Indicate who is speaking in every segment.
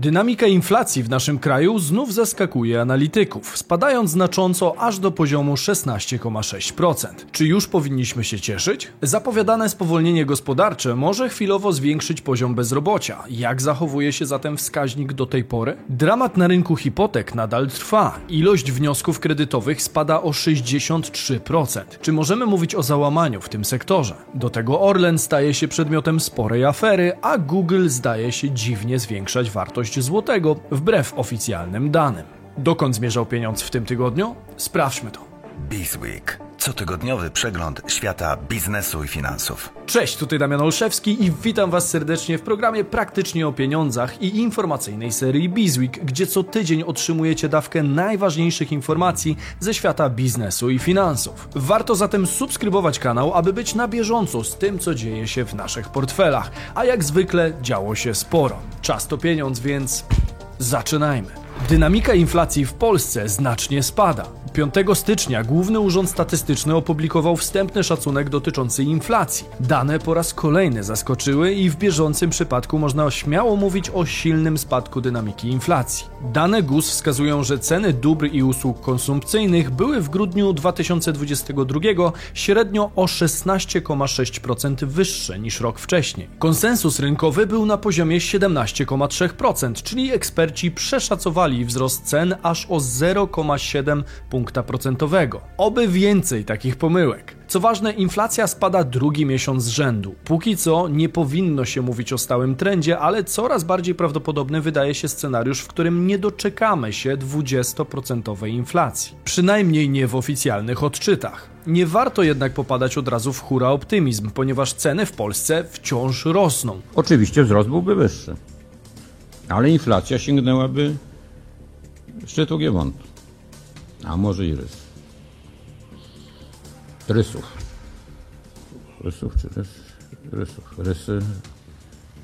Speaker 1: Dynamika inflacji w naszym kraju znów zaskakuje analityków, spadając znacząco aż do poziomu 16,6%. Czy już powinniśmy się cieszyć? Zapowiadane spowolnienie gospodarcze może chwilowo zwiększyć poziom bezrobocia. Jak zachowuje się zatem wskaźnik do tej pory? Dramat na rynku hipotek nadal trwa. Ilość wniosków kredytowych spada o 63%. Czy możemy mówić o załamaniu w tym sektorze? Do tego Orlen staje się przedmiotem sporej afery, a Google zdaje się dziwnie zwiększać wartość złotego wbrew oficjalnym danym. Dokąd zmierzał pieniądz w tym tygodniu? Sprawdźmy to.
Speaker 2: Bizweek. Cotygodniowy przegląd świata biznesu i finansów.
Speaker 1: Cześć, tutaj Damian Olszewski i witam Was serdecznie w programie Praktycznie o Pieniądzach i informacyjnej serii Bizweek, gdzie co tydzień otrzymujecie dawkę najważniejszych informacji ze świata biznesu i finansów. Warto zatem subskrybować kanał, aby być na bieżąco z tym, co dzieje się w naszych portfelach, a jak zwykle działo się sporo. Czas to pieniądz, więc zaczynajmy. Dynamika inflacji w Polsce znacznie spada. 5 stycznia Główny Urząd Statystyczny opublikował wstępny szacunek dotyczący inflacji. Dane po raz kolejny zaskoczyły i w bieżącym przypadku można śmiało mówić o silnym spadku dynamiki inflacji. Dane GUS wskazują, że ceny dóbr i usług konsumpcyjnych były w grudniu 2022 średnio o 16,6% wyższe niż rok wcześniej. Konsensus rynkowy był na poziomie 17,3%, czyli eksperci przeszacowali wzrost cen aż o 0,7 punkta procentowego. Oby więcej takich pomyłek. Co ważne, inflacja spada drugi miesiąc z rzędu. Póki co nie powinno się mówić o stałym trendzie, ale coraz bardziej prawdopodobny wydaje się scenariusz, w którym nie doczekamy się 20% inflacji. Przynajmniej nie w oficjalnych odczytach. Nie warto jednak popadać od razu w hura optymizm, ponieważ ceny w Polsce wciąż rosną.
Speaker 3: Oczywiście wzrost byłby wyższy, ale inflacja sięgnęłaby szczytu Giewontu, a może i rys. Rysów. Rysów czy rys? Rysów. Rysy.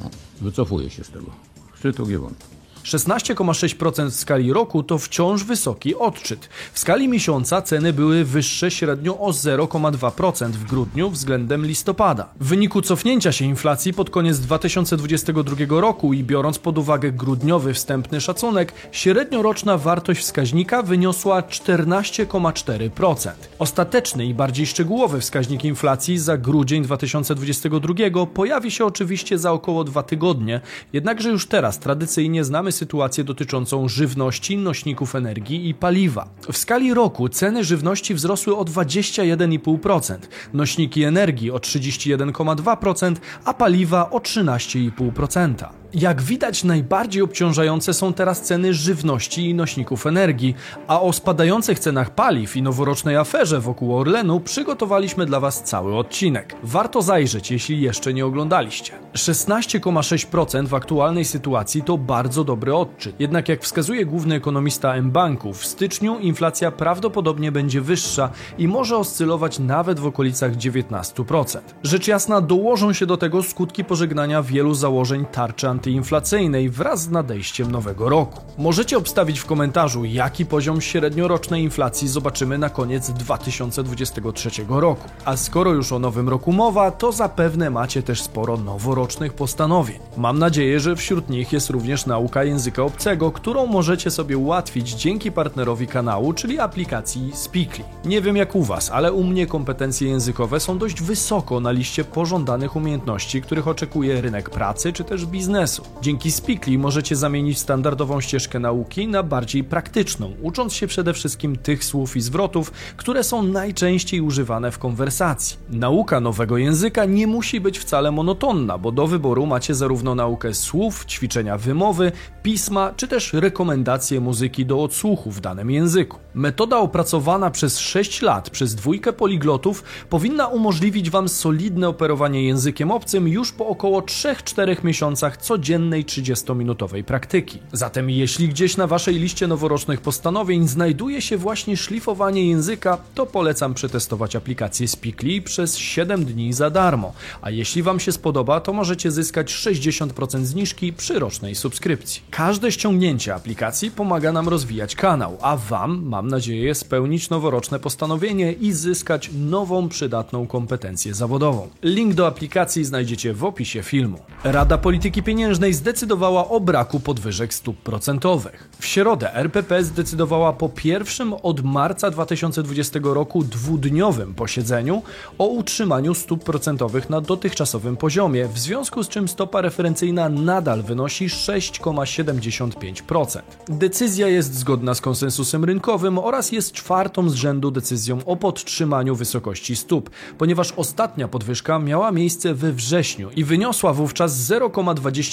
Speaker 3: No, wycofuję się z tego. Szczytu Giewontu.
Speaker 1: 16,6% w skali roku to wciąż wysoki odczyt. W skali miesiąca ceny były wyższe średnio o 0,2% w grudniu względem listopada. W wyniku cofnięcia się inflacji pod koniec 2022 roku i biorąc pod uwagę grudniowy wstępny szacunek, średnioroczna wartość wskaźnika wyniosła 14,4%. Ostateczny i bardziej szczegółowy wskaźnik inflacji za grudzień 2022 pojawi się oczywiście za około dwa tygodnie, jednakże już teraz tradycyjnie znamy sytuację dotyczącą żywności, nośników energii i paliwa. W skali roku ceny żywności wzrosły o 21,5%, nośniki energii o 31,2%, a paliwa o 13,5%. Jak widać, najbardziej obciążające są teraz ceny żywności i nośników energii, a o spadających cenach paliw i noworocznej aferze wokół Orlenu przygotowaliśmy dla Was cały odcinek. Warto zajrzeć, jeśli jeszcze nie oglądaliście. 16,6% w aktualnej sytuacji to bardzo dobry odczyt. Jednak jak wskazuje główny ekonomista M-Banku, w styczniu inflacja prawdopodobnie będzie wyższa i może oscylować nawet w okolicach 19%. Rzecz jasna, dołożą się do tego skutki pożegnania wielu założeń tarczy antyinflacyjnej wraz z nadejściem nowego roku. Możecie obstawić w komentarzu, jaki poziom średniorocznej inflacji zobaczymy na koniec 2023 roku. A skoro już o nowym roku mowa, to zapewne macie też sporo noworocznych postanowień. Mam nadzieję, że wśród nich jest również nauka języka obcego, którą możecie sobie ułatwić dzięki partnerowi kanału, czyli aplikacji Speakly. Nie wiem jak u Was, ale u mnie kompetencje językowe są dość wysoko na liście pożądanych umiejętności, których oczekuje rynek pracy czy też biznesu. Dzięki Speakly możecie zamienić standardową ścieżkę nauki na bardziej praktyczną, ucząc się przede wszystkim tych słów i zwrotów, które są najczęściej używane w konwersacji. Nauka nowego języka nie musi być wcale monotonna, bo do wyboru macie zarówno naukę słów, ćwiczenia wymowy, pisma, czy też rekomendacje muzyki do odsłuchu w danym języku. Metoda opracowana przez 6 lat przez dwójkę poliglotów powinna umożliwić Wam solidne operowanie językiem obcym już po około 3-4 miesiącach codziennej 30-minutowej praktyki. Zatem jeśli gdzieś na Waszej liście noworocznych postanowień znajduje się właśnie szlifowanie języka, to polecam przetestować aplikację Speakly przez 7 dni za darmo. A jeśli Wam się spodoba, to możecie zyskać 60% zniżki przy rocznej subskrypcji. Każde ściągnięcie aplikacji pomaga nam rozwijać kanał, a Wam, mam nadzieję, spełnić noworoczne postanowienie i zyskać nową, przydatną kompetencję zawodową. Link do aplikacji znajdziecie w opisie filmu. Rada Polityki Pieniężnej Pieniężnej zdecydowała o braku podwyżek stóp procentowych. W środę RPP zdecydowała po pierwszym od marca 2020 roku dwudniowym posiedzeniu o utrzymaniu stóp procentowych na dotychczasowym poziomie, w związku z czym stopa referencyjna nadal wynosi 6,75%. Decyzja jest zgodna z konsensusem rynkowym oraz jest czwartą z rzędu decyzją o podtrzymaniu wysokości stóp, ponieważ ostatnia podwyżka miała miejsce we wrześniu i wyniosła wówczas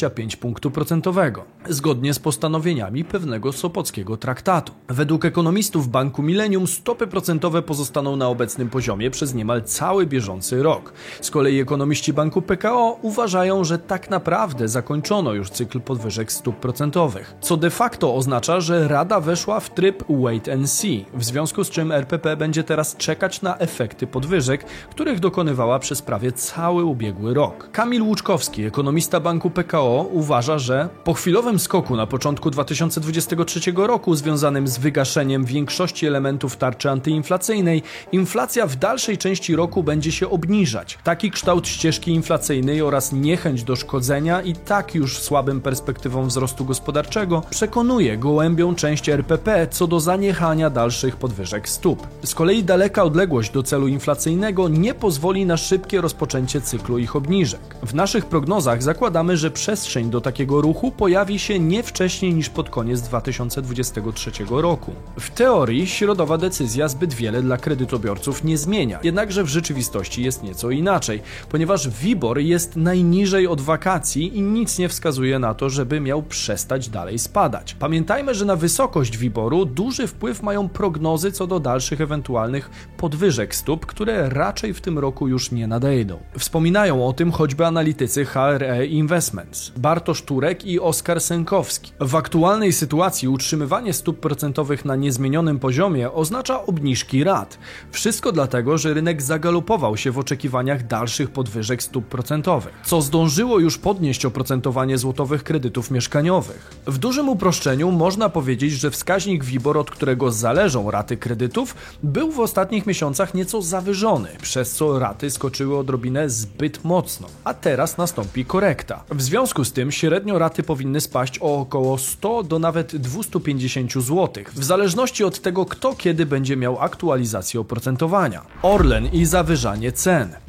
Speaker 1: 0,25 punktu procentowego, zgodnie z postanowieniami pewnego Sopockiego traktatu. Według ekonomistów Banku Millennium stopy procentowe pozostaną na obecnym poziomie przez niemal cały bieżący rok. Z kolei ekonomiści Banku PKO uważają, że tak naprawdę zakończono już cykl podwyżek stóp procentowych, co de facto oznacza, że Rada weszła w tryb wait and see, w związku z czym RPP będzie teraz czekać na efekty podwyżek, których dokonywała przez prawie cały ubiegły rok. Kamil Łuczkowski, ekonomista Banku PKO, uważa, że po chwilowym skoku na początku 2023 roku związanym z wygaszeniem większości elementów tarczy antyinflacyjnej, inflacja w dalszej części roku będzie się obniżać. Taki kształt ścieżki inflacyjnej oraz niechęć do szkodzenia i tak już słabym perspektywą wzrostu gospodarczego przekonuje gołębią część RPP co do zaniechania dalszych podwyżek stóp. Z kolei daleka odległość do celu inflacyjnego nie pozwoli na szybkie rozpoczęcie cyklu ich obniżek. W naszych prognozach zakładamy, że przestrzeń do takiego ruchu pojawi się nie wcześniej niż pod koniec 2023 roku. W teorii środowa decyzja zbyt wiele dla kredytobiorców nie zmienia, jednakże w rzeczywistości jest nieco inaczej, ponieważ WIBOR jest najniżej od wakacji i nic nie wskazuje na to, żeby miał przestać dalej spadać. Pamiętajmy, że na wysokość WIBORu duży wpływ mają prognozy co do dalszych ewentualnych podwyżek stóp, które raczej w tym roku już nie nadejdą. Wspominają o tym choćby analitycy HRE Investments, Bartosz Turek i Oskar Sękowski. W aktualnej sytuacji utrzymywanie stóp procentowych na niezmienionym poziomie oznacza obniżki rat. Wszystko dlatego, że rynek zagalopował się w oczekiwaniach dalszych podwyżek stóp procentowych, co zdążyło już podnieść oprocentowanie złotowych kredytów mieszkaniowych. W dużym uproszczeniu można powiedzieć, że wskaźnik WIBOR, od którego zależą raty kredytów, był w ostatnich miesiącach nieco zawyżony, przez co raty skoczyły odrobinę zbyt mocno, a teraz nastąpi korekta. W związku z tym średnio raty powinny spaść o około 100 do nawet 250 zł, w zależności od tego, kto kiedy będzie miał aktualizację oprocentowania. Orlen i zawyżanie cen.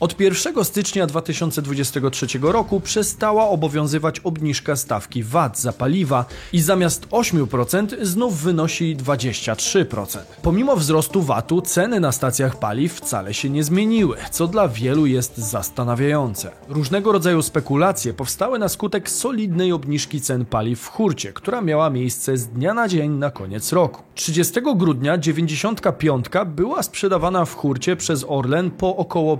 Speaker 1: Od 1 stycznia 2023 roku przestała obowiązywać obniżka stawki VAT za paliwa i zamiast 8% znów wynosi 23%. Pomimo wzrostu VAT-u ceny na stacjach paliw wcale się nie zmieniły, co dla wielu jest zastanawiające. Różnego rodzaju spekulacje powstały na skutek solidnej obniżki cen paliw w hurcie, która miała miejsce z dnia na dzień na koniec roku. 30 grudnia 95 była sprzedawana w hurcie przez Orlen po około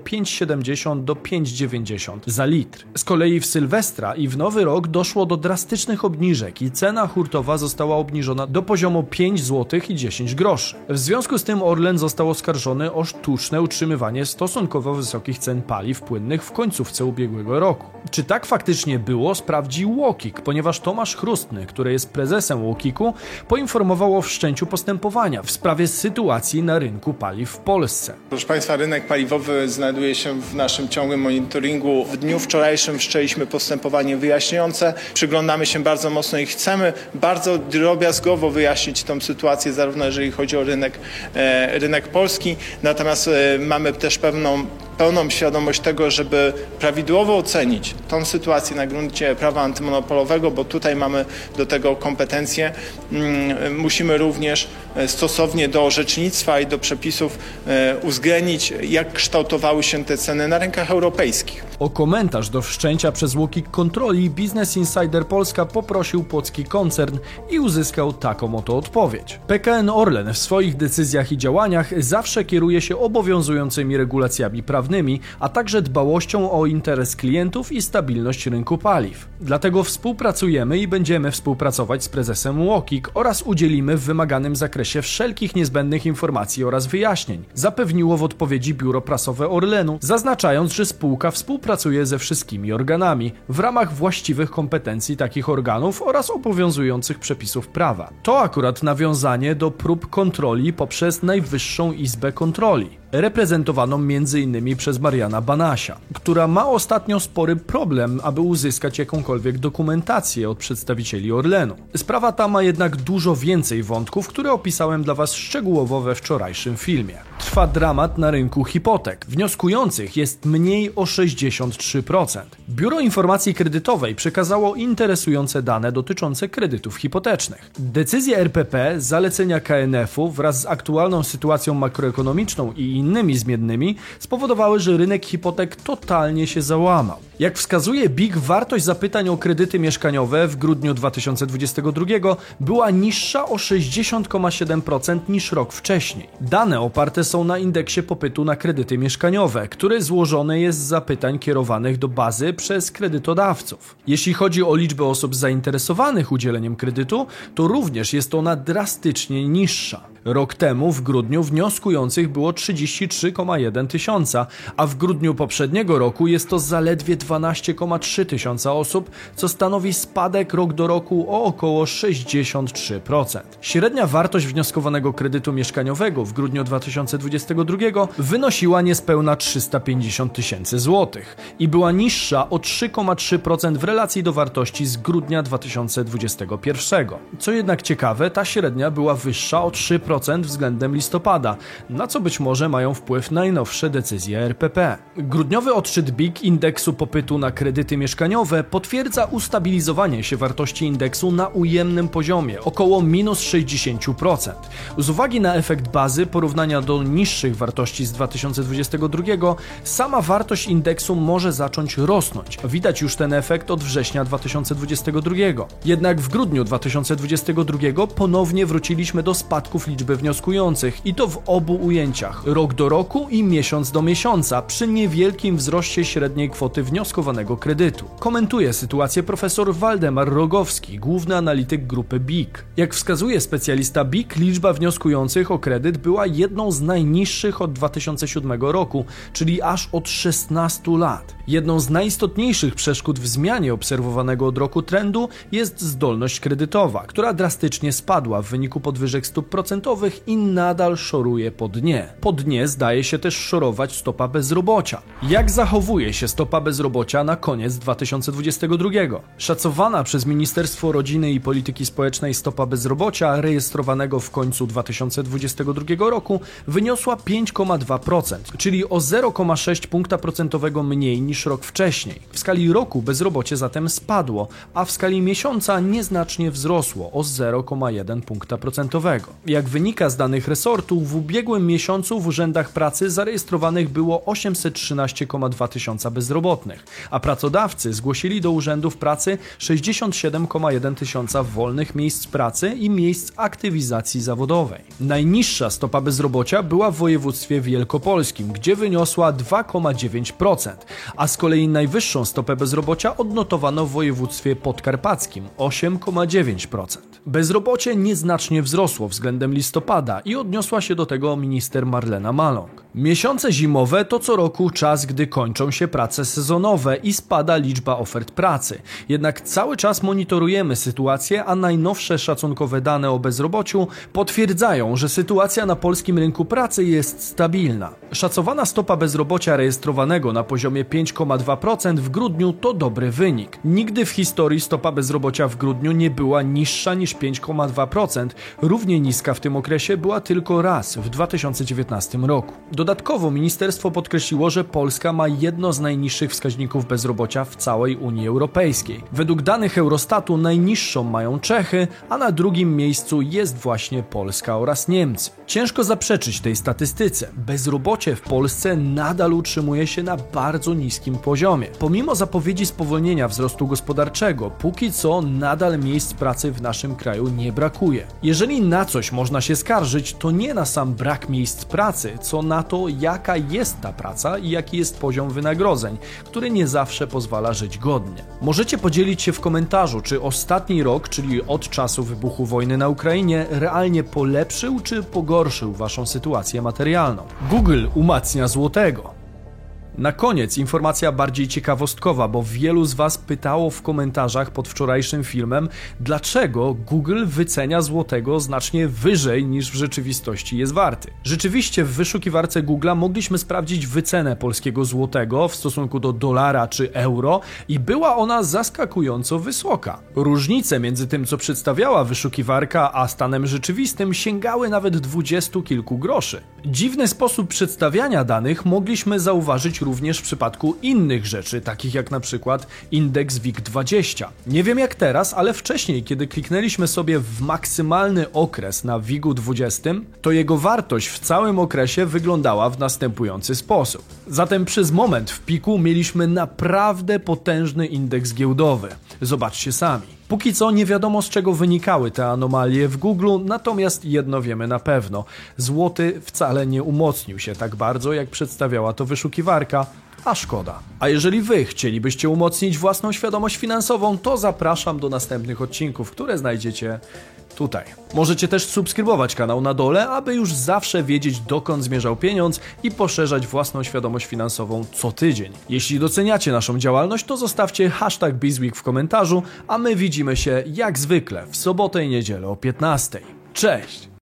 Speaker 1: 5,70 do 5,90 za litr. Z kolei w Sylwestra i w Nowy Rok doszło do drastycznych obniżek i cena hurtowa została obniżona do poziomu 5 zł i 10 groszy. W związku z tym Orlen został oskarżony o sztuczne utrzymywanie stosunkowo wysokich cen paliw płynnych w końcówce ubiegłego roku. Czy tak faktycznie było, sprawdził Łokik, ponieważ Tomasz Chrustny, który jest prezesem Łokiku, poinformował o wszczęciu postępowania w sprawie sytuacji na rynku paliw w Polsce.
Speaker 4: Proszę Państwa, rynek paliwowy znajduje się w naszym ciągłym monitoringu. W dniu wczorajszym wszczęliśmy postępowanie wyjaśniające. Przyglądamy się bardzo mocno i chcemy bardzo drobiazgowo wyjaśnić tą sytuację, zarówno jeżeli chodzi o rynek, e, rynek polski, natomiast e, mamy też pewną pełną świadomość tego, żeby prawidłowo ocenić tą sytuację na gruncie prawa antymonopolowego, bo tutaj mamy do tego kompetencje. Mm, musimy również e, stosownie do orzecznictwa i do przepisów e, uwzględnić, jak kształtowały się te ceny na rynkach europejskich.
Speaker 1: O komentarz do wszczęcia przez Łokik kontroli Business Insider Polska poprosił płocki koncern i uzyskał taką oto odpowiedź. PKN Orlen w swoich decyzjach i działaniach zawsze kieruje się obowiązującymi regulacjami prawnymi, a także dbałością o interes klientów i stabilność rynku paliw. Dlatego współpracujemy i będziemy współpracować z prezesem Łokik oraz udzielimy w wymaganym zakresie wszelkich niezbędnych informacji oraz wyjaśnień, zapewniło w odpowiedzi biuro prasowe Orlenu, zaznaczając, że spółka współpracuje ze wszystkimi organami w ramach właściwych kompetencji takich organów oraz obowiązujących przepisów prawa. To akurat nawiązanie do prób kontroli poprzez Najwyższą Izbę Kontroli. Reprezentowaną m.in. przez Mariana Banasia, która ma ostatnio spory problem, aby uzyskać jakąkolwiek dokumentację od przedstawicieli Orlenu. Sprawa ta ma jednak dużo więcej wątków, które opisałem dla Was szczegółowo we wczorajszym filmie. Trwa dramat na rynku hipotek. Wnioskujących jest mniej o 63%. Biuro Informacji Kredytowej przekazało interesujące dane dotyczące kredytów hipotecznych. Decyzje RPP, zalecenia KNF-u wraz z aktualną sytuacją makroekonomiczną i innymi zmiennymi spowodowały, że rynek hipotek totalnie się załamał. Jak wskazuje BIG, wartość zapytań o kredyty mieszkaniowe w grudniu 2022 była niższa o 60,7% niż rok wcześniej. Dane oparte są na indeksie popytu na kredyty mieszkaniowe, który złożony jest z zapytań kierowanych do bazy przez kredytodawców. Jeśli chodzi o liczbę osób zainteresowanych udzieleniem kredytu, to również jest ona drastycznie niższa. Rok temu w grudniu wnioskujących było 33,1 tysiąca, a w grudniu poprzedniego roku jest to zaledwie 12,3 tysiąca osób, co stanowi spadek rok do roku o około 63%. Średnia wartość wnioskowanego kredytu mieszkaniowego w grudniu 2022 wynosiła niespełna 350 tysięcy złotych i była niższa o 3,3% w relacji do wartości z grudnia 2021. Co jednak ciekawe, ta średnia była wyższa o 3% względem listopada, na co być może mają wpływ najnowsze decyzje RPP. Grudniowy odczyt BIG indeksu popytu na kredyty mieszkaniowe potwierdza ustabilizowanie się wartości indeksu na ujemnym poziomie, około minus 60%. Z uwagi na efekt bazy porównania do niższych wartości z 2022, sama wartość indeksu może zacząć rosnąć. Widać już ten efekt od września 2022. Jednak w grudniu 2022 ponownie wróciliśmy do spadków liczby wnioskujących i to w obu ujęciach, rok do roku i miesiąc do miesiąca, przy niewielkim wzroście średniej kwoty wnioskowanego kredytu. Komentuje sytuację profesor Waldemar Rogowski, główny analityk grupy BIG. Jak wskazuje specjalista BIG, liczba wnioskujących o kredyt była jedną z najniższych od 2007 roku, czyli aż od 16 lat. Jedną z najistotniejszych przeszkód w zmianie obserwowanego od roku trendu jest zdolność kredytowa, która drastycznie spadła w wyniku podwyżek stóp procentowych i nadal szoruje po dnie. Po dnie zdaje się też szorować stopa bezrobocia. Jak zachowuje się stopa bezrobocia na koniec 2022? Szacowana przez Ministerstwo Rodziny i Polityki Społecznej stopa bezrobocia rejestrowanego w końcu 2022 roku wyniosła 5,2%, czyli o 0,6 punkta procentowego mniej niż rok wcześniej. W skali roku bezrobocie zatem spadło, a w skali miesiąca nieznacznie wzrosło o 0,1 punkta procentowego. Jak wynika z danych resortu, w ubiegłym miesiącu w urzędach pracy zarejestrowanych było 813,2 tysiąca bezrobotnych, a pracodawcy zgłosili do urzędów pracy 67,1 tysiąca wolnych miejsc pracy i miejsc aktywizacji zawodowej. Najniższa stopa bezrobocia była w województwie wielkopolskim, gdzie wyniosła 2,9%, a z kolei najwyższą stopę bezrobocia odnotowano w województwie podkarpackim 8,9%. Bezrobocie nieznacznie wzrosło względem listopada i odniosła się do tego minister Marlena Miesiące zimowe to co roku czas, gdy kończą się prace sezonowe i spada liczba ofert pracy. Jednak cały czas monitorujemy sytuację, a najnowsze szacunkowe dane o bezrobociu potwierdzają, że sytuacja na polskim rynku pracy jest stabilna. Szacowana stopa bezrobocia rejestrowanego na poziomie 5,2% w grudniu to dobry wynik. Nigdy w historii stopa bezrobocia w grudniu nie była niższa niż 5,2%. Równie niska w tym okresie była tylko raz w 2019 roku. Dodatkowo ministerstwo podkreśliło, że Polska ma jedno z najniższych wskaźników bezrobocia w całej Unii Europejskiej. Według danych Eurostatu najniższą mają Czechy, a na drugim miejscu jest właśnie Polska oraz Niemcy. Ciężko zaprzeczyć tej statystyce. Bezrobocie w Polsce nadal utrzymuje się na bardzo niskim poziomie. Pomimo zapowiedzi spowolnienia wzrostu gospodarczego, póki co nadal miejsc pracy w naszym kraju nie brakuje. Jeżeli na coś można się skarżyć, to nie na sam brak miejsc pracy, co na to, jaka jest ta praca i jaki jest poziom wynagrodzeń, który nie zawsze pozwala żyć godnie. Możecie podzielić się w komentarzu, czy ostatni rok, czyli od czasu wybuchu wojny na Ukrainie, realnie polepszył czy pogorszył waszą sytuację materialną. Google umacnia złotego. Na koniec informacja bardziej ciekawostkowa, bo wielu z Was pytało w komentarzach pod wczorajszym filmem, dlaczego Google wycenia złotego znacznie wyżej niż w rzeczywistości jest warty. Rzeczywiście w wyszukiwarce Google'a mogliśmy sprawdzić wycenę polskiego złotego w stosunku do dolara czy euro i była ona zaskakująco wysoka. Różnice między tym, co przedstawiała wyszukiwarka, a stanem rzeczywistym sięgały nawet dwudziestu kilku groszy. Dziwny sposób przedstawiania danych mogliśmy zauważyć również w przypadku innych rzeczy, takich jak na przykład indeks WIG20. Nie wiem jak teraz, ale wcześniej, kiedy kliknęliśmy sobie w maksymalny okres na WIG-u 20, to jego wartość w całym okresie wyglądała w następujący sposób. Zatem przez moment w piku mieliśmy naprawdę potężny indeks giełdowy. Zobaczcie sami. Póki co nie wiadomo z czego wynikały te anomalie w Google, natomiast jedno wiemy na pewno. Złoty wcale nie umocnił się tak bardzo, jak przedstawiała to wyszukiwarka, a szkoda. A jeżeli wy chcielibyście umocnić własną świadomość finansową, to zapraszam do następnych odcinków, które znajdziecie tutaj. Możecie też subskrybować kanał na dole, aby już zawsze wiedzieć dokąd zmierzał pieniądz i poszerzać własną świadomość finansową co tydzień. Jeśli doceniacie naszą działalność, to zostawcie hashtag Bizweek w komentarzu, a my widzimy się jak zwykle w sobotę i niedzielę o 15. Cześć!